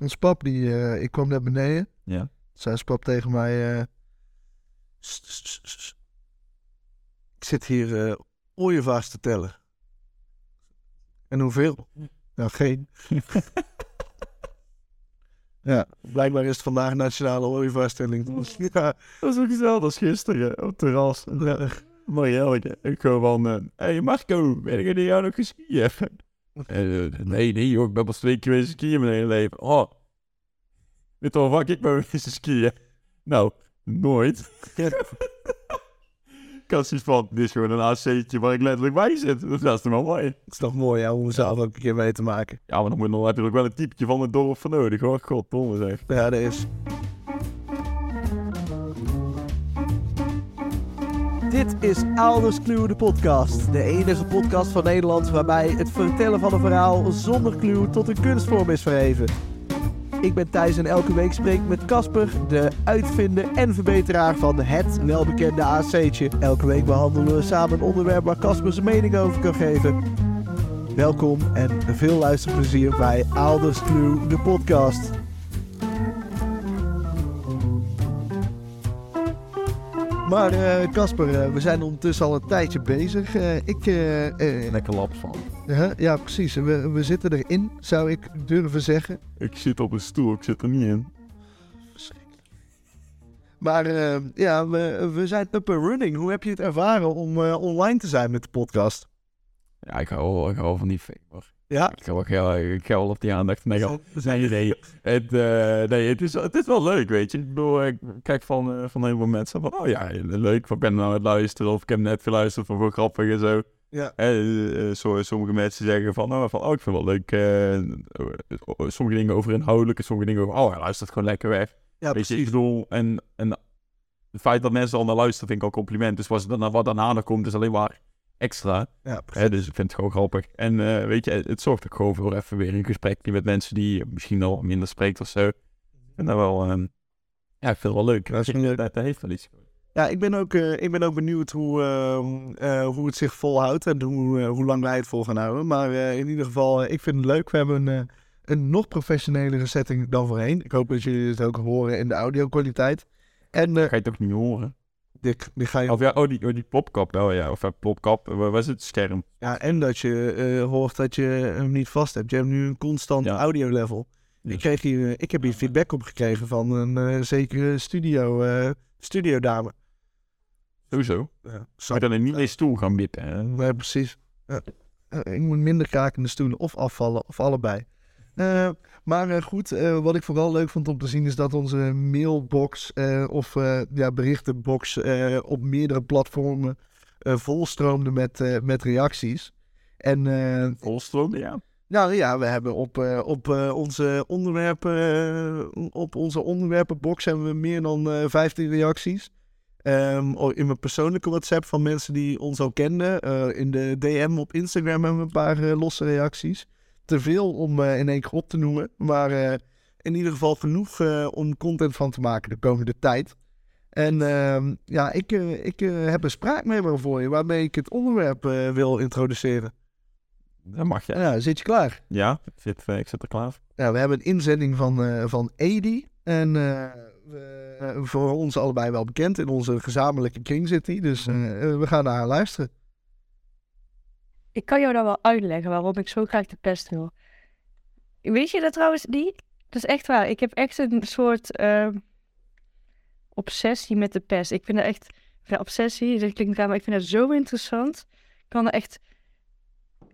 Ons pap, die, eh, ik kwam naar beneden. Ja. Zei zijn pap tegen mij... eh, "Sst, sst, sst, sst. ik zit hier eh ooievaars te tellen. En hoeveel? Nou, geen. ja, blijkbaar is het vandaag nationale ooievaarstelling. ja, Dat is ook hetzelfde als gisteren op het terras. ja. Marielle, ik gewoon... eh hey Marco, ben ik die jou nog geskiën? Eh, nee, nee joh, ik ben pas twee keer wezen skiën in mijn hele leven. Oh, weet je wel vaak ik ben wezen skiën? Nou, nooit. Ik had zoiets van, dit is gewoon een AC'tje waar ik letterlijk bij zit. Dat is toch wel mooi. Het is toch mooi ja, om er zelf ook een keer mee te maken. Ja, maar dan, moet, dan heb je ook wel een typetje van het dorp voor nodig hoor. Goddomme zeg. Ja, dat is. Dit is Ouders Clue, de podcast. De enige podcast van Nederland waarbij het vertellen van een verhaal zonder clue tot een kunstvorm is verheven. Ik ben Thijs en elke week spreek ik met Casper, de uitvinder en verbeteraar van het welbekende AC'tje. Elke week behandelen we samen een onderwerp waar Casper zijn mening over kan geven. Welkom en veel luisterplezier bij Ouders Clue, de podcast. Maar eh, Casper, eh, we zijn ondertussen al een tijdje bezig. Eh, ik, Lekker laps van. ja, ja, precies. We, we zitten erin, zou ik durven zeggen. Ik zit op een stoel, ik zit er niet in. Maar eh, ja, we, we zijn up and running. Hoe heb je het ervaren om eh, online te zijn met de podcast? Ja, ik hou, ik hou van die. Ja, Ik ga wel, ik ga, wel op die aandacht. Nee, zijn idee. Het, eh, nee, het is, het is wel leuk, weet je. Ik bedoel, ik kijk van, eh, van heel veel mensen van, oh ja, leuk, wat ben nou aan het luisteren? Of ik heb net geluisterd van voor grappig en zo. Ja. Zo, sommige mensen zeggen van, oh, van, oh ik vind het wel leuk. eh, eh, sommige dingen over inhoudelijk en sommige dingen over, oh hij luistert gewoon lekker weg. ja weet je, ik bedoel, en, en het feit dat mensen al naar luisteren vind ik al compliment. Dus wat, wat daarna komt is alleen maar extra. Ja, precies. Dus ik vind het gewoon grappig. En eh, weet je, het zorgt ook gewoon voor even weer een gesprekje met mensen die misschien al minder spreekt of zo. Ik vind dat wel, ehm, ja, ik vind het wel leuk. Dat leuk. Dat, dat heeft wel iets. Ja, ik ben ook, eh, ik ben ook benieuwd hoe, ehm, eh, hoe het zich volhoudt en hoe, hoe lang wij het vol gaan houden. Maar in ieder geval, ik vind het leuk. We hebben een, een nog professionelere setting dan voorheen. Ik hoop dat jullie het ook horen in de audio-kwaliteit. En eh, Ga je het ook niet horen? Ga je Of ja, oh die, oh, die plopkap wel, ja. Of ja, plopkap, waar was het? Scherm. Ja, en dat je eh, hoort dat je hem niet vast hebt. Je hebt nu een constant Ja. audio level. Ik, kreeg hier, ik heb hier feedback op gekregen van een eh, zekere studio, eh studiodame. Sowieso. Ja, je dan in niet mee stoel gaan wippen, hè? precies. Ik moet minder krakende stoelen of afvallen of allebei. Eh, maar eh, goed, eh, wat ik vooral leuk vond om te zien is dat onze mailbox of ja, berichtenbox op meerdere platformen volstroomde met, met reacties. En eh, Volstroom, ja. Nou ja, we hebben op, op, onze onderwerpen, op onze onderwerpenbox hebben we meer dan eh 15 reacties. Ehm, oh, in mijn persoonlijke WhatsApp van mensen die ons al kenden. In de DM op Instagram hebben we een paar losse reacties. Te veel om eh, in één keer op te noemen. Maar eh, in ieder geval genoeg eh, om content van te maken de komende tijd. En ehm, ja, ik, ik heb een spraakmemo voor je waarmee ik het onderwerp wil introduceren. Dat mag je. Ja, zit je klaar? Ja, ik zit, ik zit er klaar voor. Ja, we hebben een inzending van, eh van Edi. En we, eh, voor ons allebei wel bekend. In onze gezamenlijke kring zit hij. Dus eh, we gaan naar haar luisteren. Ik kan jou dan wel uitleggen waarom ik zo graag de pest wil. Weet je dat trouwens niet? Dat is echt waar. Ik heb echt een soort ehm, obsessie met de pest. Ik vind dat echt... Obsessie, dat klinkt raar, maar ik vind dat zo interessant. Ik kan er echt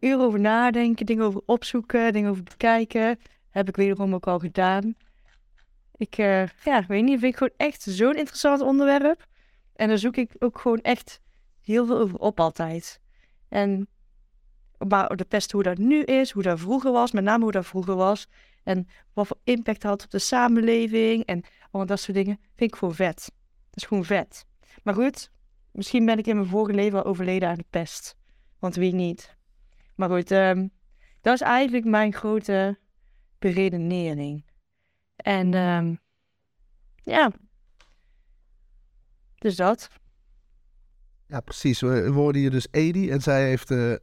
uren over nadenken, dingen over opzoeken, dingen over bekijken. Heb ik wederom ook al gedaan. Ik, eh, ja, weet niet, vind ik gewoon echt zo'n interessant onderwerp. En daar zoek ik ook gewoon echt heel veel over op altijd. En maar de pest hoe dat nu is, hoe dat vroeger was, met name hoe dat vroeger was. En wat voor impact had op de samenleving en al dat soort dingen. Vind ik gewoon vet. Dat is gewoon vet. Maar goed, misschien ben ik in mijn vorige leven al overleden aan de pest. Want wie niet. Maar goed, ehm, dat is eigenlijk mijn grote beredenering. En ehm, ja, dus dat. Ja, precies. We hoorden hier dus Edi. En zij heeft eh, eh,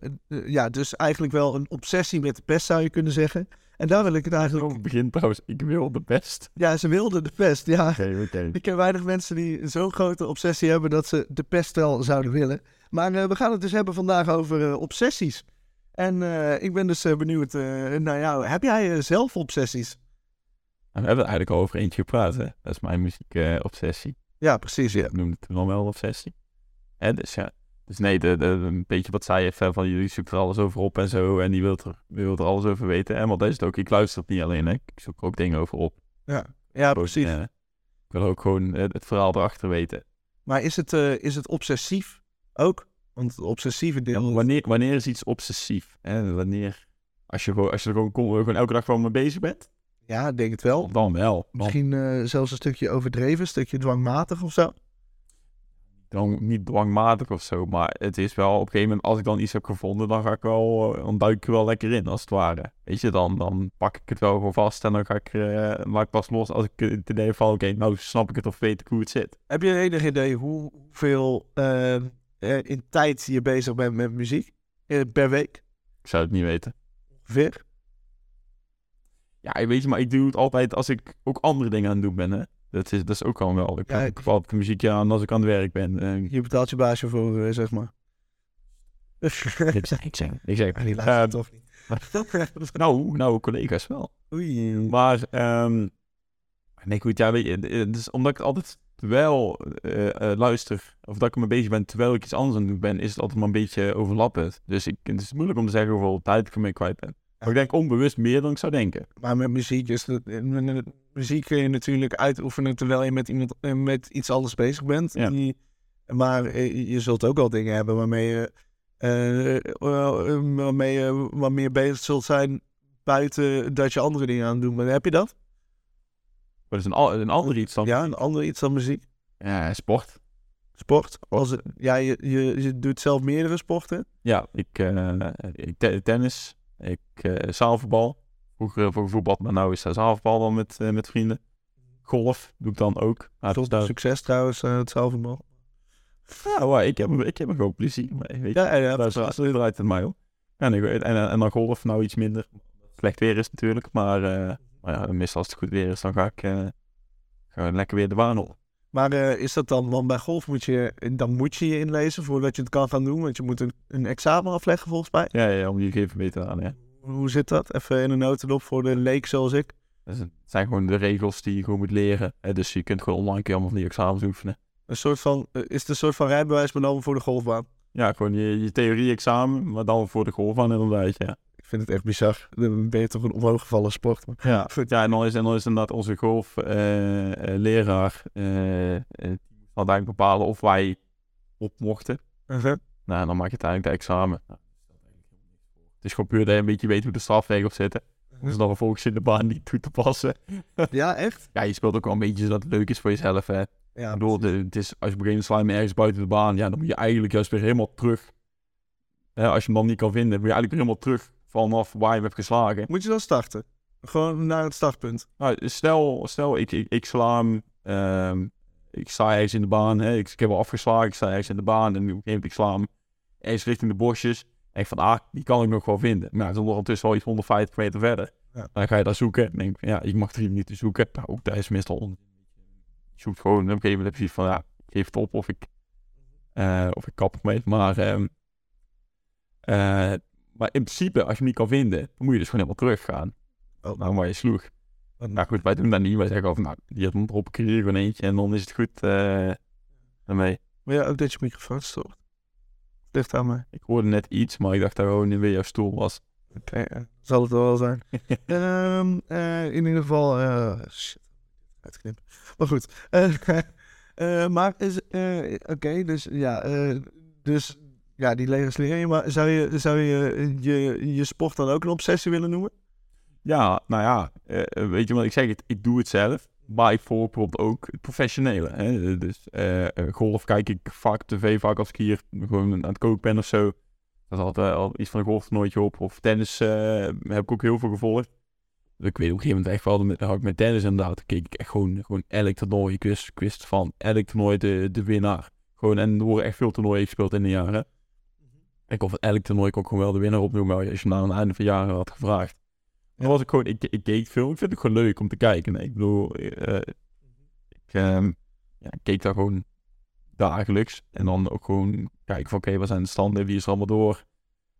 ja, dus eigenlijk wel een obsessie met de pest, zou je kunnen zeggen. En daar wil ik het eigenlijk... Het begint trouwens, ik wil de best. Ja, ze wilden de pest, ja. Oké, oké. Ik ken weinig mensen die zo'n grote obsessie hebben dat ze de pest wel zouden willen. Maar eh, we gaan het dus hebben vandaag over obsessies. En ik ben dus benieuwd naar jou. Heb jij zelf obsessies? En we hebben er eigenlijk al over eentje gepraat, hè. Dat is mijn muziek-obsessie. Ja, precies, ja. ik noemde het dan wel obsessie. Hè, dus ja. Dus nee, de, de, een beetje wat zij heeft van jullie zoekt er alles over op en zo. En die wil er, wil er alles over weten. En dat is het ook. Ik luister het niet alleen, hè. Ik zoek er ook dingen over op. Ja, Gewoon, precies. ik wil ook gewoon het verhaal erachter weten. Maar is het, eh, is het obsessief ook? Want het obsessieve Ja, deel... wanneer, wanneer is iets obsessief? Hè? Wanneer, als je, gewoon, als je er gewoon, gewoon elke dag gewoon mee bezig bent, Ja, ik denk het wel. dan wel. Misschien eh, zelfs een stukje overdreven, een stukje dwangmatig of zo. Dan niet dwangmatig of zo, maar het is wel op een gegeven moment, als ik dan iets heb gevonden, dan ga ik wel, eh, dan duik ik er wel lekker in, als het ware. Weet je, dan, dan pak ik het wel gewoon vast en dan ga ik, eh, maak ik pas los als ik het idee heb van, oké, nou snap ik het of weet ik hoe het zit. Heb je enig idee hoe- hoeveel eh, eh, in tijd je bezig bent met muziek? Per week? Ik zou het niet weten. Ongeveer? Ja, weet je, maar ik doe het altijd als ik ook andere dingen aan het doen ben, hè. Dat is, dat is ook al wel. Ik Ja, ik- altijd de muziekje aan als ik aan het werk ben. Eh, Je betaalt je baasje voor, eh, zeg maar. ik zeg, ik zeg, ik zeg. Maar die Eh, laatste toch niet. nou, nou, collega's wel. Oei. Maar, ehm nee, goed, ja, weet je, is omdat ik altijd wel eh, eh, luister, of dat ik me bezig ben terwijl ik iets anders aan het doen ben, is het altijd maar een beetje overlappend. Dus ik, het is moeilijk om te zeggen hoeveel tijd ik ermee kwijt ben. Maar ik denk onbewust meer dan ik zou denken. Maar met muziek is het, met muziek kun je natuurlijk uitoefenen terwijl je met, iemand, eh, met iets anders bezig bent. Ja. Die, maar eh, je zult ook wel dingen hebben waarmee je, eh, eh, waarmee je wat meer bezig zult zijn buiten dat je andere dingen aan het doen bent. Heb je dat? Dat is een, al- een ander iets dan Ja, een ander iets dan muziek? ja, sport. Sport? Als ja, je, je, je doet zelf meerdere sporten. Ja, ik, eh, ik te- tennis, ik eh zaalvoetbal. Vroeger voor voetbal, maar nu is dat zaalvoetbal dan met, eh, met vrienden. Golf doe ik dan ook. Maar Tot daar, succes trouwens, eh, het zaalvoetbal. ja, ik, heb, ik heb er gewoon plezier. Weet je. Ja, ja, daar precies. draait het draait het mij op. En, en, en dan golf, nou iets minder. Slecht weer is natuurlijk, maar, maar ja, meestal als het goed weer is, dan ga ik, ga ik lekker weer de baan op. Maar eh, is dat dan, want bij golf moet je, dan moet je je inlezen voordat je het kan gaan doen, want je moet een, een examen afleggen volgens mij. Ja, ja, om die even beter aan, ja. Hoe zit dat? Even in een notendop voor de leek zoals ik. Dus het zijn gewoon de regels die je gewoon moet leren. Hè? Dus je kunt gewoon online je allemaal van die examens oefenen. Een soort van, eh, is het een soort van rijbewijs, maar dan voor de golfbaan? Ja, gewoon je, je theorie-examen, maar dan voor de golfbaan inderdaad, ja. Ik vind het echt bizar. Dan ben je toch een omhooggevallen sport. Ja, ja en, dan is, en dan is inderdaad onze golfleraar, eh eh, die had eigenlijk bepalen of wij op mochten. Uh-huh. Nou, dan maak je uiteindelijk de examen. Nou, het is gewoon puur dat je een beetje weet hoe de strafregels zitten. Dus dan vervolgens in de baan niet toe te passen. Ja, echt? Ja, je speelt ook wel een beetje zodat het leuk is voor jezelf, hè. Ja, Ik bedoel, de- het is, als je op een gegeven moment sla je hem ergens buiten de baan, ja, dan moet je eigenlijk juist weer helemaal terug. Hè, als je hem dan niet kan vinden, moet je eigenlijk weer helemaal terug vanaf waar je hebt geslagen. Moet je dan starten? Gewoon naar het startpunt. Nou, stel, stel ik, ik, ik sla hem, ehm, ik sta ergens in de baan, hè, ik, ik heb hem afgeslagen, ik sta ergens in de baan en op een gegeven moment ik sla hem ergens richting de bosjes. En ik van, ah, die kan ik nog wel vinden. Maar ja, dan ondertussen al iets 150 meter verder. Ja. Dan ga je daar zoeken. En denk ja, ik mag drie minuten zoeken. Nou, ook daar is meestal on. Je zoekt gewoon, op een gegeven moment heb je van, ja, ik geef het op of ik, eh, of ik kap ermee. Maar, ehm, eh, maar in principe, als je hem niet kan vinden, dan moet je dus gewoon helemaal teruggaan. Oh. Nou, waar je sloeg. Wat- Nou goed, wij doen dat niet. Wij zeggen over, nou, hem erop, ik hier gewoon eentje en dan is het goed eh daarmee. Wil je ook dat je microfoon stopt? Ligt aan mij. Ik hoorde net iets, maar ik dacht dat gewoon weer jouw stoel was. Oké, ja. zal het wel zijn. Ehm, eh, in ieder geval, eh, shit, uitknippen. Maar goed. Maar is, oké, dus ja, dus ja, die legisleren je. Maar zou je, zou je, je je sport dan ook een obsessie willen noemen? Ja, nou ja, eh, weet je wat ik zeg? Ik doe het zelf, maar ik volg bijvoorbeeld ook het professionele. Hè? Dus eh, eh, golf kijk ik vaak tv, vaak als ik hier gewoon aan het koken ben of zo. Dat is altijd al iets van een golftoernooitje op. Of tennis eh, heb ik ook heel veel gevolgd. Dus ik weet op een gegeven moment echt wel, met, had ik met tennis inderdaad, keek ik echt gewoon, gewoon elk toernooi. Ik wist van elk toernooi de, de winnaar. Gewoon, en er worden echt veel toernooien gespeeld in de jaren. Ik van elk toernooi kon ik gewoon wel de winnaar opnoemen als je me aan het einde van jaren had gevraagd. Dan was ik gewoon, ik, ik keek veel. Ik vind het gewoon leuk om te kijken. Nee, ik bedoel, eh, ik, ehm, ja, keek daar gewoon dagelijks. En dan ook gewoon kijken van, oké, wat zijn de standen? Wie is er allemaal door?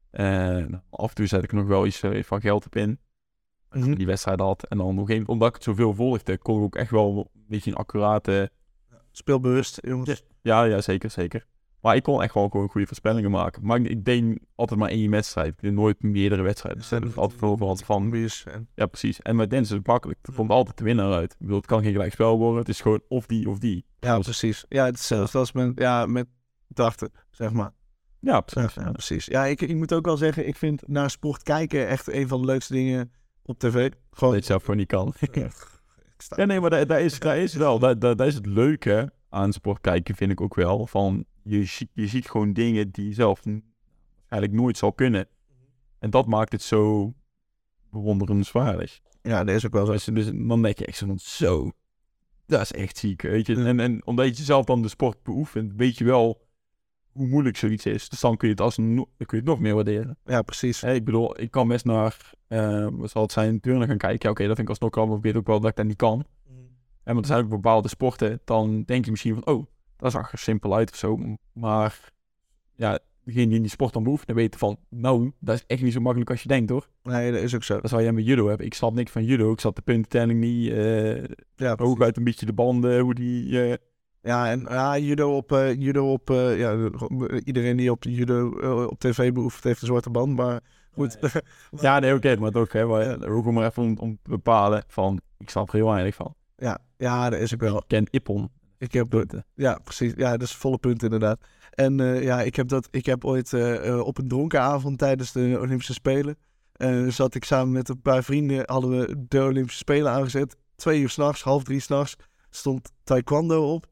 En af en toe zet ik nog wel iets eh, van geld op in. Ik die wedstrijd had. En dan op een omdat ik het zoveel volgde, kon ik ook echt wel een beetje een accurate... Speelbewust, jongens. Ja, ja, zeker, zeker. Maar ik kon echt wel gewoon goede voorspellingen maken. Maar ik, ik deed altijd maar één wedstrijd. Ik deed nooit meerdere wedstrijden. Dus dat is altijd overal van. Ja, precies. En met Dens is het makkelijk. Er komt altijd de winnaar uit. Ik bedoel, het kan geen gelijk spel worden. Het is gewoon of die of die. Ja, precies. Ja, het is zelfs als met, ja, met dachten, zeg maar. Ja, Ja, precies. ja, precies. Ja, ik, ik moet ook wel zeggen, ik vind naar sport kijken echt een van de leukste dingen op tv. Gewoon. Dat je zelf gewoon niet kan. Ja, nee, maar daar, daar, is, daar is wel. Daar, daar, daar is het leuke aan sport kijken, vind ik ook wel. Van, je, ziet- je ziet gewoon dingen die je zelf eigenlijk nooit zal kunnen. En dat maakt het zo bewonderenswaardig. Ja, dat is ook wel zo. Dus, dus dan denk je echt zo van, zo, dat is echt ziek, weet je. En, en omdat je zelf dan de sport beoefent, weet je wel hoe moeilijk zoiets is. Dus dan kun je het, als kun je het nog meer waarderen. Ja, precies. Ik bedoel, ik kan best naar, wat zal het zijn, turnen gaan kijken. Ja, oké, dat vind ik alsnog al, maar ik weet ook wel dat ik dat niet kan. En want er zijn ook bepaalde sporten, dan denk je misschien van, oh, dat zag er simpel uit of zo. Maar ja, degene die die sport dan beoefenen weten van, nou, dat is echt niet zo makkelijk als je denkt hoor. Nee, dat is ook zo. Dat zou jij met judo hebben. Ik snap niks van judo. Ik zat de puntentelling niet. eh Ja, hooguit een beetje de banden, hoe die... eh, Ja, en ja, judo op, eh, judo op ja, iedereen die op judo op tv beoefent heeft een zwarte band, maar goed. Ja, nee, oké, maar toch, hè. Maar, ook om maar even om, om te bepalen van, ik snap er heel weinig van. ja, ja, dat is ook wel. Ik ken Ippon. Ik heb, ja, precies. Ja, dat is volle punt inderdaad. En eh, ja, ik heb, dat, ik heb ooit eh, eh, op een dronken avond tijdens de Olympische Spelen, zat ik samen met een paar vrienden, hadden we de Olympische Spelen aangezet. Twee uur s'nachts, half drie s'nachts, stond taekwondo op.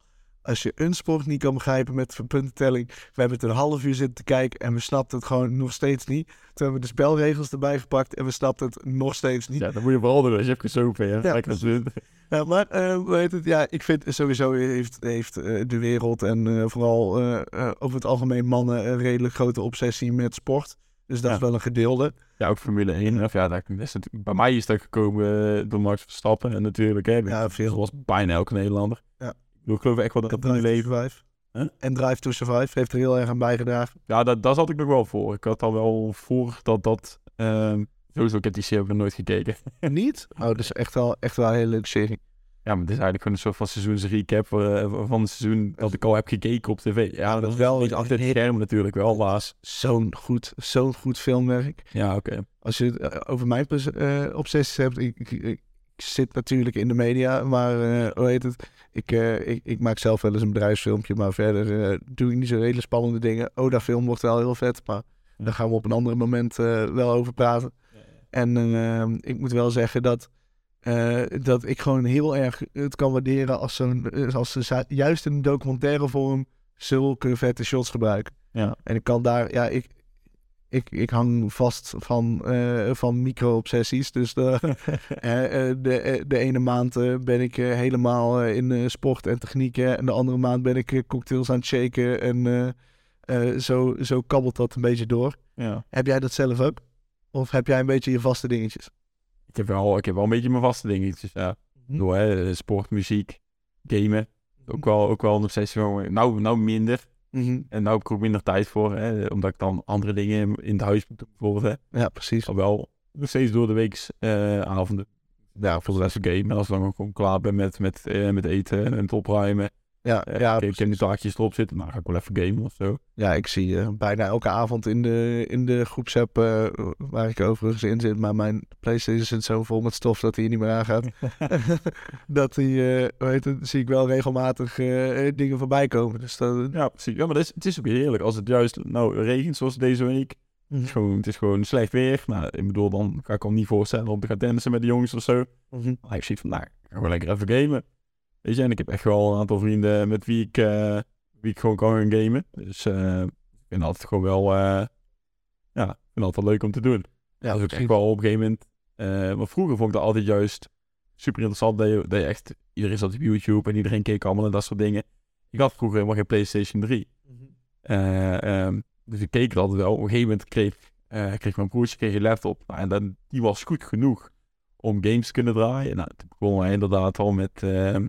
Als je een sport niet kan begrijpen met de puntentelling. We hebben het een half uur zitten te kijken en we snapten het gewoon nog steeds niet. Toen hebben we de spelregels erbij gepakt en we snapten het nog steeds niet. Ja, dat moet je vooral doen als je hebt gesopen. Ja, Lekker doen. Ja, maar eh, hoe heet het? Ja, ik vind sowieso heeft, heeft eh, de wereld en eh, vooral eh, eh, over het algemeen mannen een redelijk grote obsessie met sport. Dus dat Ja. is wel een gedeelde. Ja, ook Formule 1. Of ja, dat is natuurlijk, bij mij is dat gekomen eh, door Max Verstappen. En natuurlijk, hè. Ja, veel. Zoals bijna elke Nederlander. Ja. Ik geloof echt wel dat to leven... Huh? En Drive to Survive heeft er heel erg aan bijgedragen. Ja, dat, daar zat ik nog wel voor. Ik had al wel voor dat dat... ehm sowieso, ik heb die serie ook nog nooit gekeken. Niet? Oh, dat is echt wel, echt wel een hele leuke serie. Ja, maar het is eigenlijk gewoon een soort van seizoensrecap eh, van het seizoen dat ik al heb gekeken op tv. Ja, dat is wel iets achter het scherm natuurlijk wel, helaas. Zo'n goed, zo'n goed filmwerk. Ja, oké. Als je het eh, over mijn eh, obsessies hebt, ik, ik, ik zit natuurlijk in de media, maar hoe heet het? Ik, eh, ik, ik maak zelf wel eens een bedrijfsfilmpje, maar verder eh, doe ik niet zo hele spannende dingen. Oda film wordt wel heel vet, maar daar gaan we op een ander moment eh, wel over praten. En ik moet wel zeggen dat, dat ik gewoon heel erg het kan waarderen als, zo'n, als ze juist in een documentaire vorm zulke vette shots gebruiken. Ja. En ik kan daar, ja, ik, ik, ik hang vast van, eh, van micro-obsessies. Dus de, eh, eh, de, de ene maand ben ik helemaal in sport en technieken. En de andere maand ben ik cocktails aan het shaken. En zo, zo kabbelt dat een beetje door. ja. Heb jij dat zelf ook? Of heb jij een beetje je vaste dingetjes? Ik heb, wel, ik heb wel een beetje mijn vaste dingetjes, ja. Door, hè, sport, muziek, gamen. Ook wel, ook wel een obsessie van me. Nou, nou minder. Mhm. En nou heb ik ook minder tijd voor, hè, omdat ik dan andere dingen in- het huis moet doen, bijvoorbeeld. Hè. Ja, precies. Al wel steeds door de week eh, avonden. Ja, voor de rest game. En als ik dan gewoon klaar ben met, met, eh, met eten en het opruimen. Ja, eh, ja, ik heb nu taakjes erop zitten, nou ga ik wel even gamen of zo. Ja, ik zie je bijna elke avond in de, in de groepsapp eh, waar ik overigens in zit. Maar mijn PlayStation zit zo vol met stof dat hij niet meer aangaat. dat hoe heet het, zie ik wel regelmatig dingen voorbij komen. Dus dat, Ja, precies. Ja, maar dat is, het is ook heerlijk. Als het juist nou regent zoals deze week. Het is gewoon, het is gewoon slecht weer. Nou, ik bedoel, dan kan ik me niet voorstellen om te gaan tennissen met de jongens of zo. Mhm. Maar ik zie van, nou, ik ga wel lekker even gamen. Weet je, en ik heb echt wel een aantal vrienden met wie ik, eh, wie ik gewoon kan gaan gamen. Dus eh, ik vind altijd gewoon wel, eh, ja, ik vind altijd leuk om te doen. ja, dat is ook echt wel op een gegeven moment. eh maar vroeger vond ik dat altijd juist super interessant. Dat je, dat je echt, iedereen zat op YouTube en iedereen keek allemaal en dat soort dingen. Ik had vroeger helemaal geen PlayStation 3. Mhm. Eh, ehm, dus ik keek er altijd wel. Op een gegeven moment kreeg, eh, kreeg mijn broertje kreeg een laptop. Nou, en dan, die was goed genoeg om games te kunnen draaien. Nou, toen begonnen wij inderdaad al met ehm,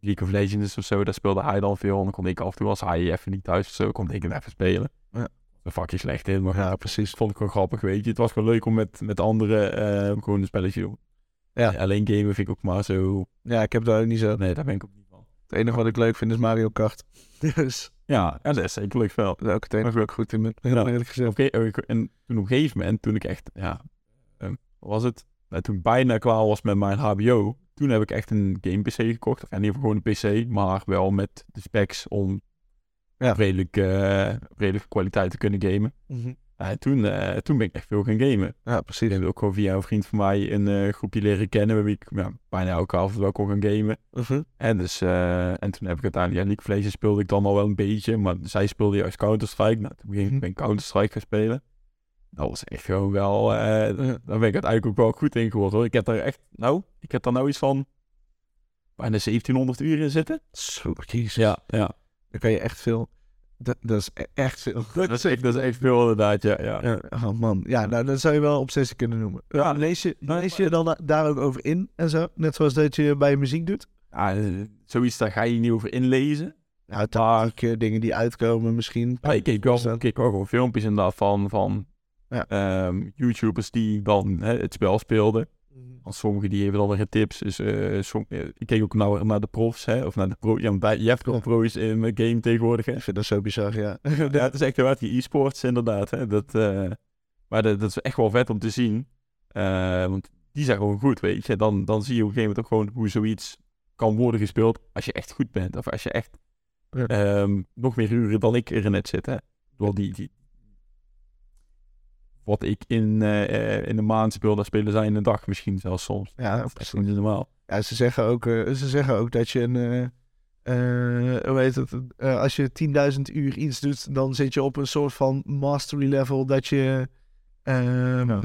League of Legends of zo. Daar speelde hij dan veel. En dan kon ik af en toe, als hij even niet thuis of zo, kon ik hem even spelen. Ja. Een vakje slecht in, maar Ja, precies. vond ik gewoon grappig, weet je. Het was gewoon leuk om met, met anderen eh, gewoon een spelletje te doen. Ja. Alleen gamen vind ik ook maar zo... Ja, ik heb daar ook niet zo. Nee, daar ben ik ook niet van. Het enige wat ik leuk vind is Mario Kart. Dus Ja, en dat is zeker leuk wel. dat is ook het enige ik goed in ben. Heel eerlijk gezegd. Oké, ik- en toen op een gegeven moment, toen ik echt, ja, ehm, was het? Nou, toen ik bijna klaar was met mijn HBO, toen heb ik echt een game PC gekocht. Of in ieder geval gewoon een PC, maar wel met de specs om Ja. redelijk, eh, redelijke kwaliteit te kunnen gamen. Mhm. En toen, eh, toen ben ik echt veel gaan gamen. Ja, Ik precies. heb ook gewoon via een vriend van mij een groepje leren kennen, waar ik ja, bijna elke avond wel kon gaan gamen. Mhm. En, dus, en toen heb ik uiteindelijk, ja, League of Legends speelde ik dan al wel een beetje, maar zij speelde juist Counter-Strike. Nou, toen ben Mhm. ik ben ik Counter-Strike gaan spelen. Dat was echt gewoon wel, eh, daar ben ik uiteindelijk ook wel goed in geworden hoor. Ik heb daar echt, nou, ik heb daar nou iets van bijna 1700 uur in zitten. Zo, jezus. Ja, ja. Dan kan je echt veel... Dat, dat is e- echt veel. Dat is echt, dat is echt veel inderdaad, ja. ja. Oh man. Ja, nou, dat zou je wel obsessie kunnen noemen. Ja. Lees je, lees je dan da- daar ook over in en zo? Net zoals dat je bij muziek doet? Ja, eh, zoiets, daar ga je niet over inlezen. Nou, tactiek, eh, dingen die uitkomen misschien. Ja, ik keek wel, Interessant. ik keek wel gewoon filmpjes inderdaad van, van Ja. ehm, YouTubers die dan hè, het spel speelden. Mhm. Want sommigen die hebben dan weer tips. Dus eh, som, eh, ik keek ook nou naar de profs, hè, of naar de pro. Ja, bij, je hebt toch Ja. pro's in mijn game tegenwoordig, hè? Ik vind dat zo bizar, ja. Ja, het is echt wel die e-sports inderdaad. Hè? Dat, eh, maar dat, dat is echt wel vet om te zien. Eh, want die zijn gewoon goed, weet je. Dan, dan zie je op een gegeven moment ook gewoon hoe zoiets kan worden gespeeld als je echt goed bent. Of als je echt Ja. ehm, nog meer uren dan ik erin net zit. Hè? Door die, die, wat ik in, eh, eh, in een maand speel, daar spelen zij in een dag misschien zelfs soms. Ja, Dat is niet normaal. Ja, ze zeggen ook, eh, ze zeggen ook dat je een... heet het? Als je 10.000 uur iets doet, dan zit je op een soort van mastery level dat je... Ja.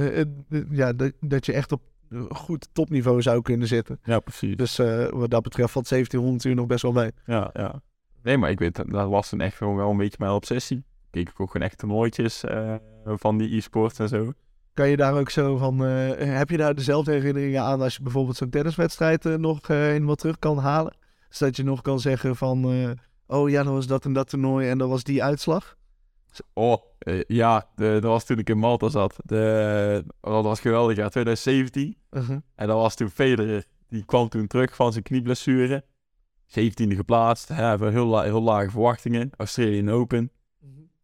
ja, dat, dat je echt op goed topniveau zou kunnen zitten. Ja, precies. Dus wat dat betreft valt 1700 uur nog best wel mee. Ja, ja. Nee, maar ik weet, dat dat was toen echt gewoon wel een beetje mijn obsessie. Keek ik ook gewoon echt toernooitjes eh, van die e-sports en zo. Kan je daar ook zo van... eh, heb je daar dezelfde herinneringen aan als je bijvoorbeeld zo'n tenniswedstrijd eh, nog eh helemaal terug kan halen? Zodat je nog kan zeggen van... oh ja, dan was dat en dat toernooi en dat was die uitslag. Oh, ja, de, dat was toen ik in Malta zat. De, oh, dat was geweldig, ja, 2017. Uh-huh. En dat was toen Federer. Die kwam toen terug van zijn knieblessure. 17e geplaatst. Hebben heel, la- heel lage verwachtingen. Australian Open.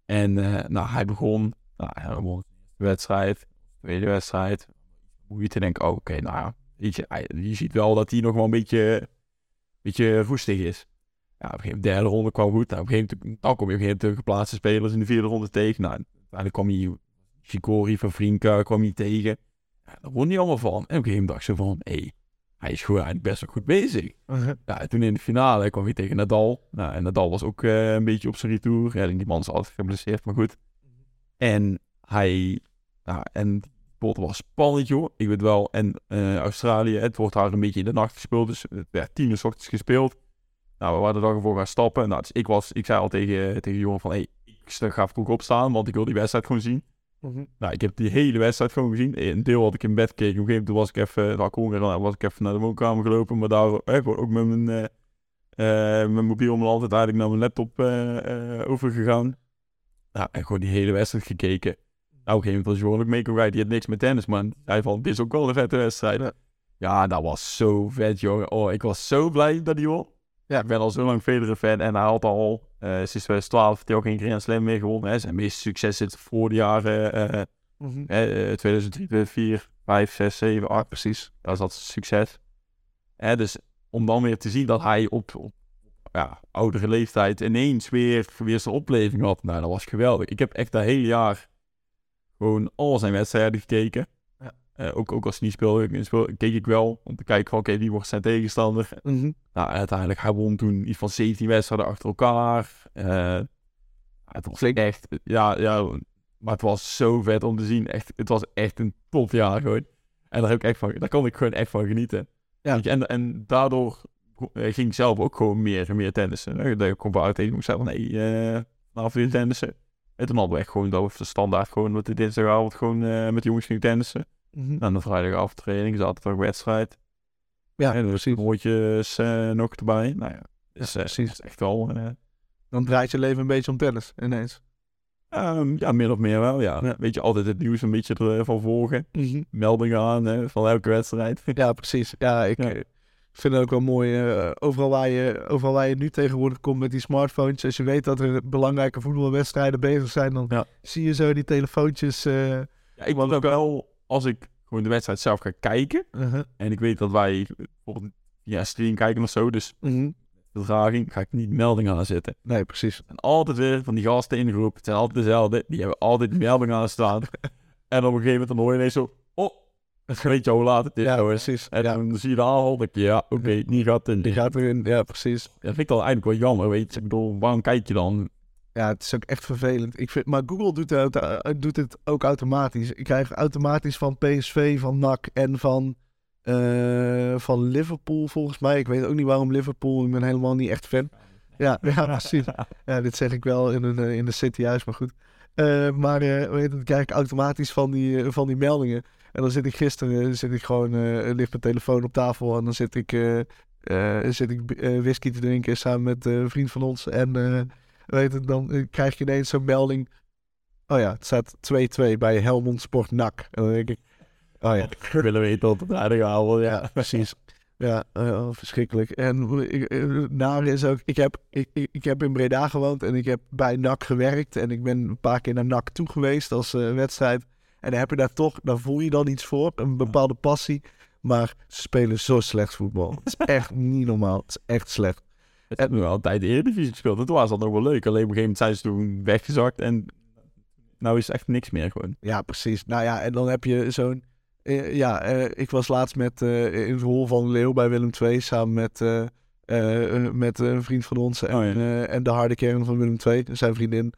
En eh, nou, hij begon. Nou, hij won de wedstrijd. Tweede wedstrijd. Hoe je te denken, oh, oké, nou ja. Je, ziet wel dat hij nog wel een beetje, beetje roestig is. Ja, op een gegeven moment, de derde ronde kwam goed. Nou, op een gegeven moment, dan kom je op een gegeven geplaatste spelers in de vierde ronde tegen. Nou, uiteindelijk kwam hij Shikori van Vrienka kwam hij tegen. Ja, daar won hij allemaal van. En op een gegeven moment dacht ze van, hé, hey, hij is gewoon eigenlijk best wel goed bezig. Uh-huh. Ja, toen in de finale kwam hij tegen Nadal. Nou, en Nadal was ook eh, een beetje op zijn retour. Ja, die man is altijd geblesseerd, maar goed. En hij... Nou, en pot was spannend, joh. Ik weet wel. En eh, Australië, het wordt daar een beetje in de nacht gespeeld. Dus het werd tien uur 's ochtends gespeeld. Nou, we waren de dag ervoor gaan stappen. Nou, dus ik, was, ik zei al tegen, tegen jongen van... Hey, ik ga vroeg opstaan, want ik wil die wedstrijd gewoon zien. Uh-huh. Nou, ik heb die hele wedstrijd gewoon gezien. Een deel had ik in bed gekeken. Op een gegeven moment was ik even, kon ik was ik even naar de woonkamer gelopen. Maar daar eh, gewoon ook met mijn, eh eh, mijn mobiel om altijd eigenlijk naar mijn laptop eh, eh, overgegaan. Nou, en gewoon die hele wedstrijd gekeken. Nou, op een gegeven moment was Jordan rijden. Die had niks met tennis, man. Hij van, dit is ook wel een vette wedstrijd. Ja. Ja, dat was zo vet, jongen. Oh, ik was zo blij dat hij won. Ja, ik ben al zo lang Federer fan en hij had al eh, sinds 2012 heeft hij ook geen Grand Slam meer gewonnen. Hè. Zijn meeste succes zit voor de jaren eh, Uh-huh. hè, eh, 2003, 2004, 5, 6, 7, 8. Precies. Dat is dat succes. Hè, dus om dan weer te zien dat hij op, op ja, oudere leeftijd ineens weer, weer zijn opleving had. Nou, dat was geweldig. Ik heb echt dat hele jaar gewoon al zijn wedstrijden gekeken. Eh, ook, ook als hij niet speelde, speel, keek ik wel om te kijken van oké, wie wordt zijn tegenstander. Uh-huh. Nou, uiteindelijk, hij won toen iets van 17 wedstrijden achter elkaar. Eh, het was echt, ja, ja, maar het was zo vet om te zien. Echt, het was echt een topjaar gewoon. En daar, heb ik echt van, daar kon ik gewoon echt van genieten. Ja. En, en daardoor eh, ging ik zelf ook gewoon meer en meer tennissen. Dat ik kon tegen moest zeggen van, nee, eh vanaf weer tennissen. En toen hadden we echt gewoon dat we de standaard gewoon met de dinsdagavond gewoon met de jongens gingen tennissen. Mhm. Dan de vrijdagavond training, zaterdag wedstrijd. Ja, en dus precies. broodjes eh, nog erbij. Nou ja, Ja, eh, precies. is echt wel... eh, Dan draait je leven een beetje om tennis ineens. ehm, ja, min of meer wel, ja. Ja. Weet je, altijd het nieuws een beetje ervan volgen. Meldingen aan eh, van elke wedstrijd. Ja, precies. Ja, ik Ja. vind het ook wel mooi. overal, waar je, overal waar je nu tegenwoordig komt met die smartphones. Als je weet dat er belangrijke voetbalwedstrijden bezig zijn, dan Ja. zie je zo die telefoontjes. Ja, ik moet ook wel, als ik gewoon de wedstrijd zelf ga kijken... uh-huh. en ik weet dat wij bijvoorbeeld via stream kijken of zo... dus Mhm. vertraging ga ik niet meldingen aanzetten. Nee, precies. En altijd weer van die gasten in de groep. Het zijn altijd dezelfde. Die hebben altijd die meldingen aan staan. en op een gegeven moment dan hoor je ineens zo... Oh, weet je hoe laat het is? Ja, precies. En Ja. dan zie je de aanval. Je, ja, oké, die gaat in. Die gaat erin, ja, precies. Dat vind ik dan eigenlijk wel jammer, weet je. Ik bedoel, waarom kijk je dan? Ja, het is ook echt vervelend. Ik vind, maar Google doet het, eh, doet het ook automatisch. Ik krijg automatisch van PSV, van NAC en van, eh, van Liverpool volgens mij. Ik weet ook niet waarom Liverpool. Ik ben helemaal niet echt fan. Ja, ja precies. Ja, dit zeg ik wel in, een, eh, in de city juist, maar goed. Maar eh, weet dan krijg ik automatisch van die, van die meldingen. En dan zit ik gisteren zit ik gewoon, ligt mijn telefoon op tafel en dan zit ik, zit ik whisky te drinken samen met een vriend van ons. En weet je, dan eh, krijg je ineens zo'n melding. Oh ja, het staat 2-2 bij Helmond Sport NAC. En dan denk ik, oh ja. willen weten tot de vrijdagavond, ja. Ja, precies. Ja, eh, oh, verschrikkelijk. En ik, eh, het nare is ook, ik heb, ik, ik, ik heb in Breda gewoond en ik heb bij NAC gewerkt. En ik ben een paar keer naar NAC toe geweest als wedstrijd. En dan heb je daar toch, dan voel je dan iets voor, een bepaalde passie. Maar ze spelen zo slecht voetbal. Het is echt niet normaal. Het is echt slecht. Het hebben nu al een tijd de Eredivisie gespeeld. Toen was dat nog wel leuk. Alleen op een gegeven moment zijn ze toen weggezakt. En nou is echt niks meer gewoon. Ja, precies. Nou ja, en dan heb je zo'n... eh, ja, eh, ik was laatst met, eh, in het rol van Leeuw bij Willem II samen met, met een vriend van ons en, Oh ja. en de harde kern van Willem II, zijn vriendin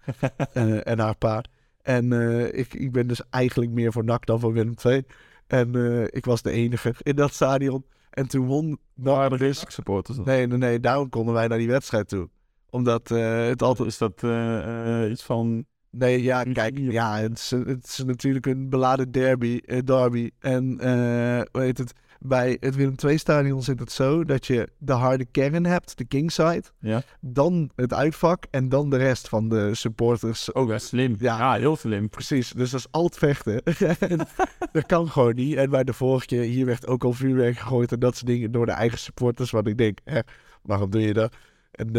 en haar pa. En ik, ik ben dus eigenlijk meer voor NAC dan voor Willem II. En ik was de enige in dat stadion. En toen won NAC dus... supporters. dan. Nee, nee, nee, daarom konden wij naar die wedstrijd toe. Omdat eh, het altijd... Is dat eh, eh, iets van... Nee, ja, kijk, ja, het is, het is natuurlijk een beladen derby. eh, derby. En eh hoe heet het? Bij het Willem II-stadion zit het zo dat je de harde kern hebt, de kingside, Ja. dan het uitvak en dan de rest van de supporters. Oh, dat is slim. Ja. Ja, heel slim. Precies, dus dat is altijd vechten. En dat kan gewoon niet. En bij de vorige keer, hier werd ook al vuurwerk gegooid en dat soort dingen door de eigen supporters. Wat ik denk, hè, waarom doe je dat? En,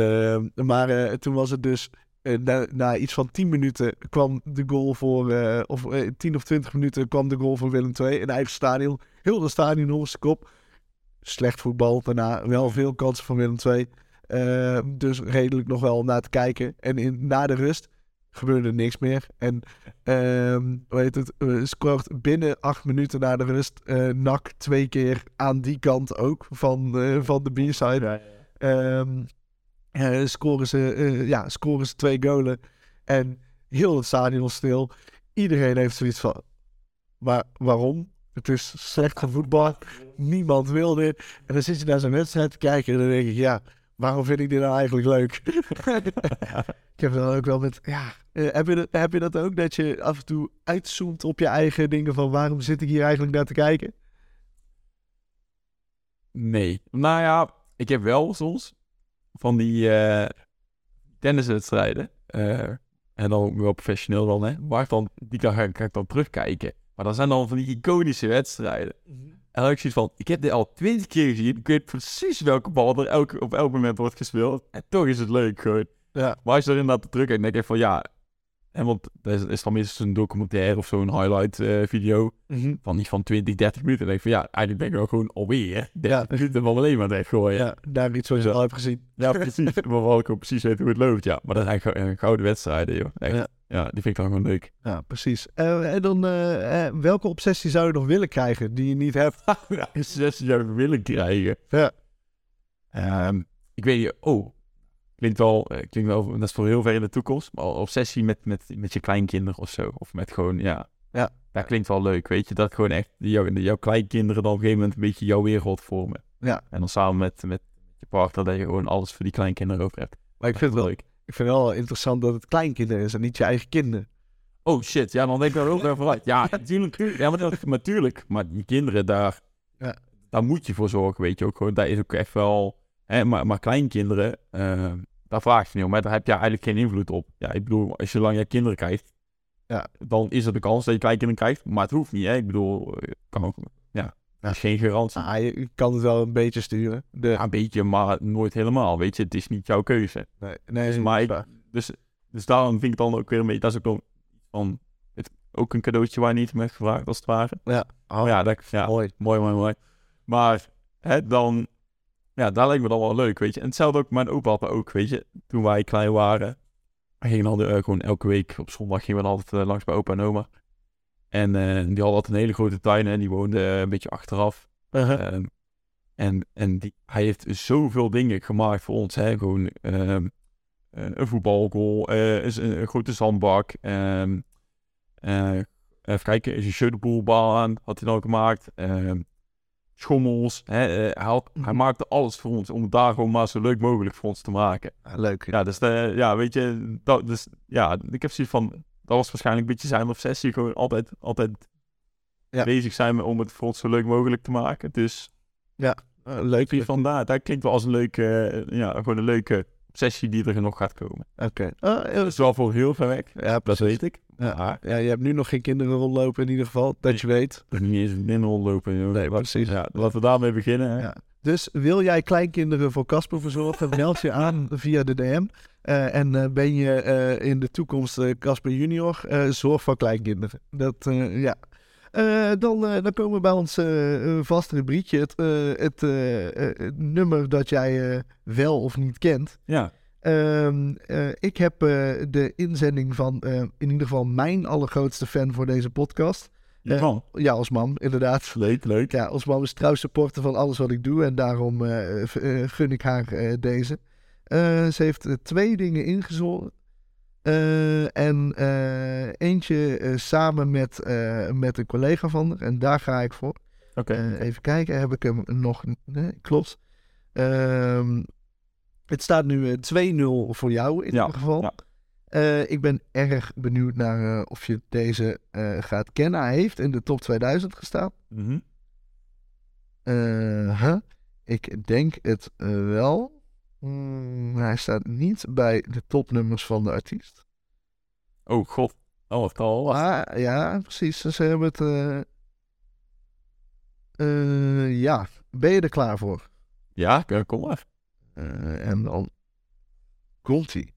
eh, maar eh, toen was het dus, na, na iets van 10 minuten kwam de goal voor, eh, of eh, 10 of 20 minuten kwam de goal voor Willem II in eigen stadion. Heel de stadion op zijn kop. Slecht voetbal, daarna wel veel kansen van Willem II. Eh, dus redelijk nog wel naar te kijken. En in, na de rust gebeurde niks meer. En ehm hoe heet het, eh, scoort binnen acht minuten na de rust eh NAC twee keer aan die kant ook van, eh, van de B-side. Ehm, eh, scoren, ze, eh, ja, scoren ze twee golen. En heel het stadion stil. Iedereen heeft zoiets van... Maar waarom? Het is slecht voetbal. Niemand wil dit. En dan zit je naar zo'n wedstrijd te kijken en dan denk ik... Ja, waarom vind ik dit nou eigenlijk leuk? ik heb dan ook wel met... Ja, eh, heb, je dat, heb je dat ook? Dat je af en toe uitzoomt op je eigen dingen van... Waarom zit ik hier eigenlijk naar te kijken? Nee. Nou ja, ik heb wel soms van die eh tenniswedstrijden. eh, en dan ook wel professioneel dan, hè. Waar dan, die kan, ik- dan terugkijken. Maar dat zijn dan van die iconische wedstrijden. En dan heb ik zoiets van, ik heb dit al twintig keer gezien. Ik weet precies welke bal er elke, op elk moment wordt gespeeld. En toch is het leuk gewoon. Ja. Maar als je er inderdaad terug kijkt, denk ik van ja... En want er is, dan meestal een documentaire of zo'n highlight eh, video Mhm. van niet van 20, 30 minuten. En denk ik van ja, eigenlijk ben ik wel gewoon alweer 30 Ja. minuten van alleen maar weg gooien. Ja, daar iets wat je Ja. al hebt gezien. Ja, precies. maar wel ik ook precies weet hoe het loopt. Ja, maar dat zijn gou- eh, gouden wedstrijden, joh. Echt. Ja. Ja. die vind ik dan gewoon leuk. Ja, precies. Eh, en dan, welke obsessie zou je nog willen krijgen die je niet hebt? ja, 16 jaar willen krijgen. Ja. Ehm, ik weet niet, oh, klinkt wel, eh, klinkt wel, dat is voor heel ver in de toekomst, maar obsessie met, met, met je kleinkinderen of zo. Of met gewoon, ja. Ja. Dat klinkt wel leuk, weet je. Dat gewoon echt, jouw, jouw kleinkinderen dan op een gegeven moment een beetje jouw wereld vormen. Ja. En dan samen met, met je partner dat je gewoon alles voor die kleinkinderen over hebt. Maar ik vind, het wel, leuk. ik vind het wel interessant dat het kleinkinderen is en niet je eigen kinderen. Oh shit, ja, dan denk ik er ook even uit. Ja, natuurlijk. Ja, maar, dat- natuurlijk. Maar die kinderen, daar, Ja. daar moet je voor zorgen, weet je ook gewoon. Daar is ook echt wel... Hè, maar, maar kleinkinderen, eh, daar vraag je niet om. Maar daar heb je eigenlijk geen invloed op. Ja, ik bedoel, als je lang je kinderen krijgt, Ja. dan is er de kans dat je kleinkinderen krijgt. Maar het hoeft niet, hè. Ik bedoel, eh, kan ook... Ja, geen garantie. Ah, je kan het wel een beetje sturen. De, Ja, een beetje, maar nooit helemaal, weet je. Het is niet jouw keuze. nee, nee, maar ik- waar. Dus, dus daarom vind ik het dan ook weer een beetje... Dat is ook wel van... Het, ook een cadeautje waar niet hebt gevraagd, als het ware. Ja. Oh ja, dat, ja Mooi. mooi, mooi, mooi. Maar hè, dan... Ja, daar lijkt me dan wel leuk, weet je. En hetzelfde ook, mijn opa had ook, weet je. Toen wij klein waren... We gingen dan eh, gewoon elke week op zondag gingen we altijd eh, langs bij opa en oma. En eh, die hadden altijd een hele grote tuin en die woonde eh, een beetje achteraf. Uh-huh. Ehm, en en die, hij heeft zoveel dingen gemaakt voor ons. Hè? Gewoon ehm, eh, een voetbalgoal, een, een grote zandbak. ehm, eh, even kijken, een shuttleballbaan had hij dan gemaakt. Schommels. Hè? eh, hij, had- hij Mhm. maakte alles voor ons om het daar gewoon maar zo leuk mogelijk voor ons te maken. Leuk. Ja, dus de, ja, weet je, dat, dus, ja, ik heb zoiets van, dat was waarschijnlijk een beetje zijn obsessie. Gewoon altijd, altijd Ja. bezig zijn om het voor ons zo leuk mogelijk te maken. Dus Ah, leuk. die vandaar, dat klinkt wel als een leuke, eh, ja, gewoon een leuke obsessie die er nog gaat komen. Oké. Heel- Dat is wel voor heel ver weg, ja, dat precies. weet ik. Ja. Ja, je hebt nu nog geen kinderen rondlopen in ieder geval, dat je weet. niet eens een binnen rondlopen. joh. Nee, precies. Ja, laten we daarmee beginnen. Hè. Ja. Dus wil jij kleinkinderen voor Casper verzorgen, meld je aan via de DM. Eh, en eh, ben je eh, in de toekomst Casper junior, zorg voor kleinkinderen. Dat, ja. Eh, dan, eh, dan komen we bij ons eh, vaste rubriekje. Het, het, het nummer dat jij wel of niet kent. Ja. Ehm, eh, ik heb de inzending van in ieder geval mijn allergrootste fan voor deze podcast. Kan. Ja, als inderdaad. Leuk, leuk. Ja, als mam is trouw supporter van alles wat ik doe. En daarom gun ik haar deze. Ze heeft twee dingen ingezonden. Eh, en eh, eentje eh, samen met, met een collega van haar. En daar ga ik voor. Oké. Even kijken, heb ik hem nog... Nee, klopt. Ehm, het staat nu eh, 2-0 voor jou in Ja, ieder geval. ja. Ik ben erg benieuwd naar of je deze gaat kennen. Hij heeft in de top 2000 gestaan. Eh, huh? Ik denk het wel. Hmm, hij staat niet bij de topnummers van de artiest. Oh god. Oh, wat al. was. Maar ja, precies. Ze hebben het. eh, eh, ja, ben je er klaar voor? Ja, kom maar. Eh, en dan komt hij.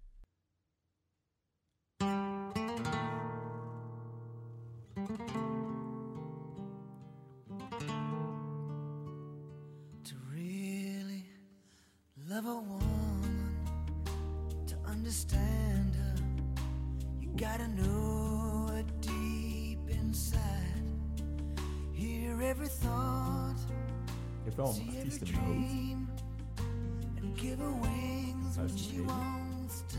Ik heb wel een every artiest in mijn hoofd.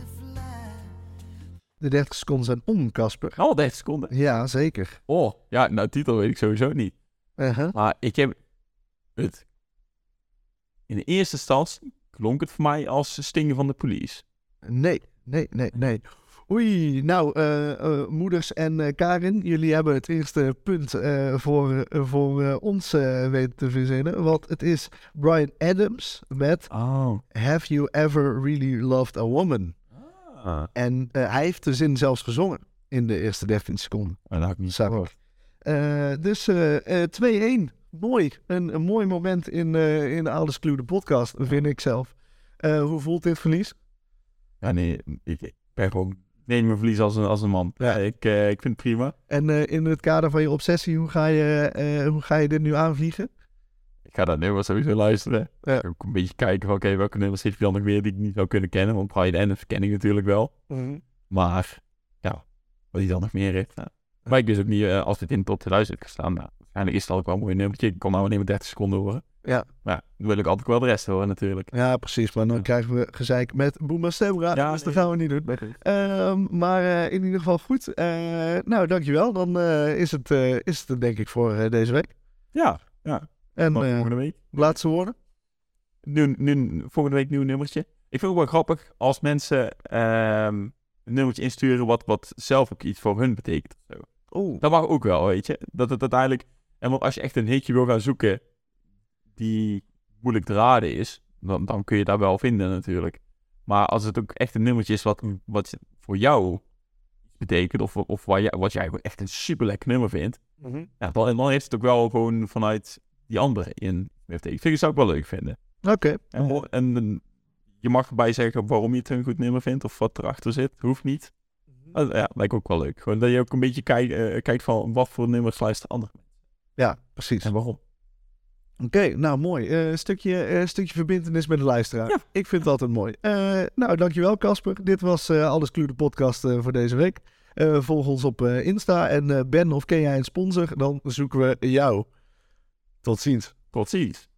De 30 seconden zijn om, Casper. Oh, 30 seconden. Ja, zeker. Oh, ja, nou, titel weet ik sowieso niet. Uh-huh. Maar ik heb het. In de eerste instantie klonk het voor mij als stingen van de police. Nee, nee, nee, nee. Oei, nou, eh, eh, moeders en eh, Karin, jullie hebben het eerste punt voor, voor ons weten te verzinnen. Want het is Brian Adams met Oh. Have You Ever Really Loved a Woman? Ah. En hij heeft de zin zelfs gezongen in de eerste 13 seconden. dat had ik niet. Eh, dus eh, eh, 2-1. Mooi. Een, een mooi moment in, in de Ouders Clue, de podcast, vind ik zelf. Hoe voelt dit verlies? Ja, nee, ik, ik ben gewoon. Nee, mijn verlies als een, als een man. Ja. Ik, eh, ik vind het prima. En eh, in het kader van je obsessie, hoe ga je, eh, hoe ga je dit nu aanvliegen? Ik ga dat nummer sowieso luisteren. Ja. Ik ga ook een beetje kijken van, oké, welke nummers heeft hij dan nog weer die ik niet zou kunnen kennen? Want Brian Adams ken ik natuurlijk wel. Maar, ja, wat hij dan nog meer heeft. Nou. Maar ik wist ook niet, als dit in de top 2000 gaat staan, nou, waarschijnlijk is het al ook wel een mooi nummertje. Ik kon nou alleen maar 30 seconden horen. Ja. Maar ja, dan wil ik altijd wel de rest horen natuurlijk. Ja, precies. Maar dan Ja. krijgen we gezeik met Boema Stemra. Ja, dus dat gaan we niet doen. Ehm, maar eh, in ieder geval goed. Eh, nou, dankjewel. Dan eh, is, het, is het denk ik voor deze week. Ja, En maar eh, volgende week. laatste woorden? Nu, nu, volgende week nieuw nummertje. Ik vind het ook wel grappig als mensen ehm, een nummertje insturen wat, wat zelf ook iets voor hun betekent. of Zo. Oeh. Dat mag ook wel, weet je. Dat het uiteindelijk... En want als je echt een hitje wil gaan zoeken die moeilijk te raden is, dan, dan kun je dat wel vinden natuurlijk. Maar als het ook echt een nummertje is wat, wat voor jou betekent, of, of waar jij, wat jij echt een super lekker nummer vindt, Mhm. ja, dan, dan heeft het ook wel gewoon vanuit die andere in betekend. Vind ik zou ik wel leuk vinden. Oké. En, en, en je mag erbij zeggen waarom je het een goed nummer vindt of wat erachter zit. Hoeft niet. Mhm. Maar ja, lijkt ook wel leuk. Gewoon dat je ook een beetje kijkt, eh, kijkt van wat voor nummers luisteren anderen Ja, precies. en waarom. Oké, nou mooi. Eh, Een stukje, eh, stukje verbindenis met de luisteraar. Ja. Ik vind het altijd mooi. Eh, nou, dankjewel Casper. Dit was eh Alles Clue de podcast eh, voor deze week. Eh, volg ons op eh, Insta. En eh, Ben, of ken jij een sponsor? Dan zoeken we jou. Tot ziens. Tot ziens.